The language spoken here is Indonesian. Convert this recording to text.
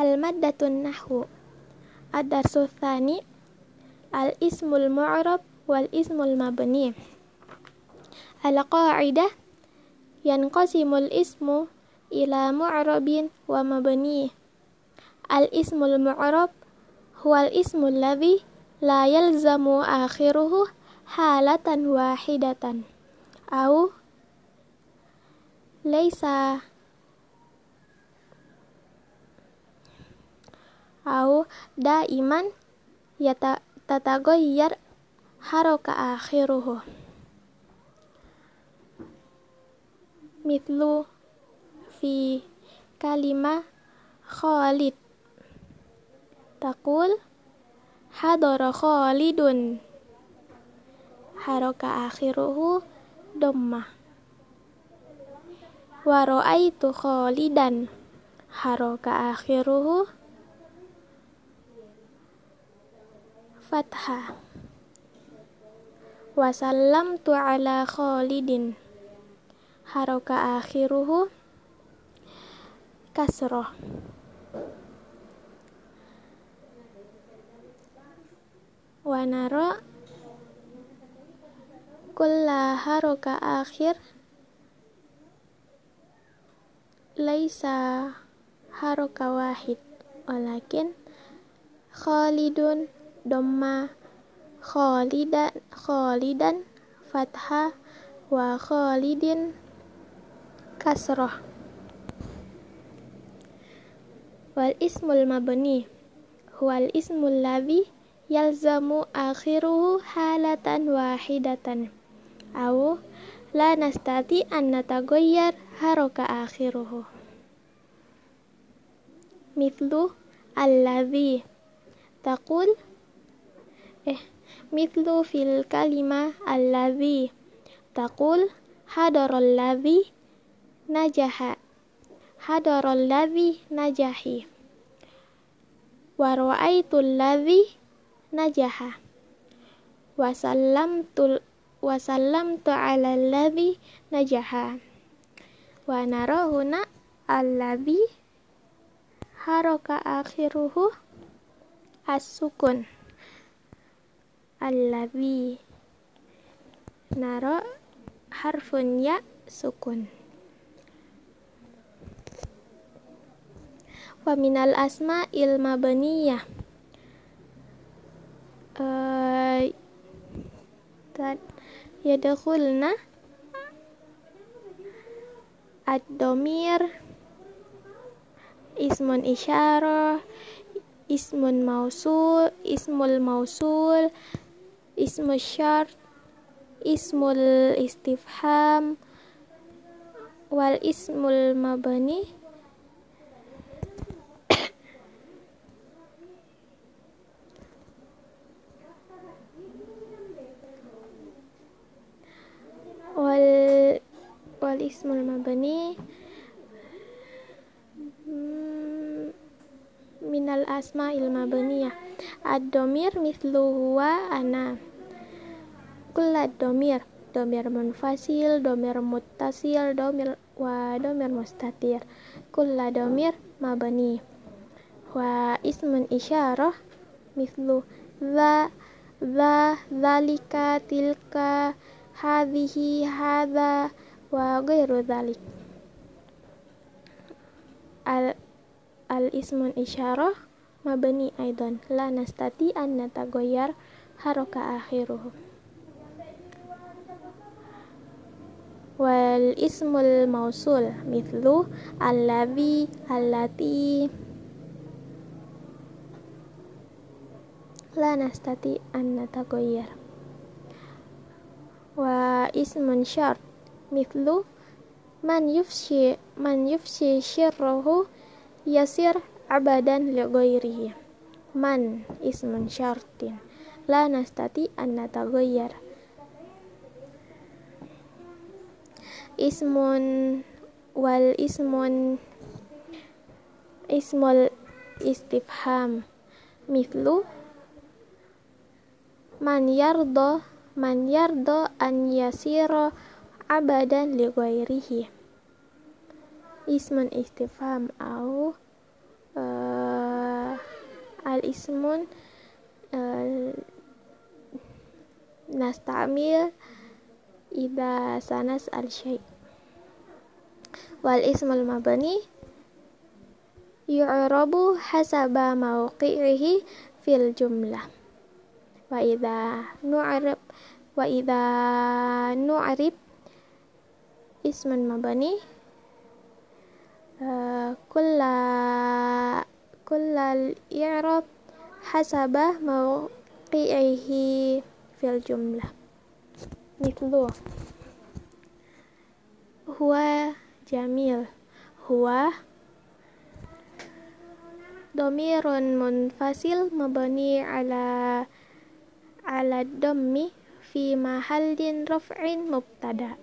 Al-maddatun nahwu. Ad-darsu Al-ismul mu'rab wal ismul mabni. Al-qa'idah Yanqasimul ismu ila mu'rabin wa mabni. Al-ismul mu'rab Huwal ismul ladhi la yalzamu akhiruhu halatan wahidatan. Au Laisa au daiman yata tatagoyyar haroka akhiruhu. Mithlu fi kalima Khalid. Takul hadara Khalidun. Haroka akhiruhu domma. Wa ra'aitu Khalidan. Haroka akhiruhu fathah tu ala khalidin. Haroka akhiruhu kasroh. Wanaro kulla haroka akhir. Laisa haroka wahid. Walakin khalidun domma khalidan khalidan fathah wa khalidin. Kasroh wal ismul mabni. Wal ismul ladhi yalzamu akhiruhu halatan wahidatan. Au la nastati an natagoyyar haroka akhiruhu. Mithlu alladhi taqul eh mithlu fil kalima alladhi taqul hadaral ladhi najaha hadaral ladhi najahi wa ra'aitul ladhi najaha wa sallamtul wa sallamtu ala alladhi najaha wa narahuna alladhi haraka akhiruhu as-sukun alladhi naro harfun ya sukun. Wa minal asma il mabniyah. Uh, tad yadkhulna ad-domir ismun isyarah ismun mausul ismul mausul ismu syart ismul istifham wal ismul mabani wal wal ismul mabani hmm, minal asma il mabaniyah ad-domir mithlu huwa ana kulla domir. Domir munfasil domir muttasil domir wa domir mustatir. Kulla domir mabani wa ismun isyarah mithlu. Za za zalika tilka hadhihi hadha wa ghairu dhalik. Al al ismun isyarah mabani aidan. La nastati an natagoyar haroka akhiruhu wal ismul mausul mithlu allazi allati la nastati an natagoyyar wa ismun syart mithlu man yufshi man yufshi syirruhu yasir abadan li ghairihi. Man ismun syartin la nastati an natagoyyar ismun wal ismun ismul istifham. Mithlu man yardo man yardo an yasiro abadan li ghairihi. Ismun istifham au uh, al-ismun uh, nastamil idza sanas al-syai' wal ismul mabani yu'rabu hasaba mawqi'ihi fil jumlah. Wa idza nu'rab wa idza nu'rib ismun mabani uh, kulla kullal i'rab hasaba mawqi'ihi fil jumlah mithlu huwa jamil. Huwa domirun munfasil mabani ala ala dhammi fi mahallin raf'in mubtada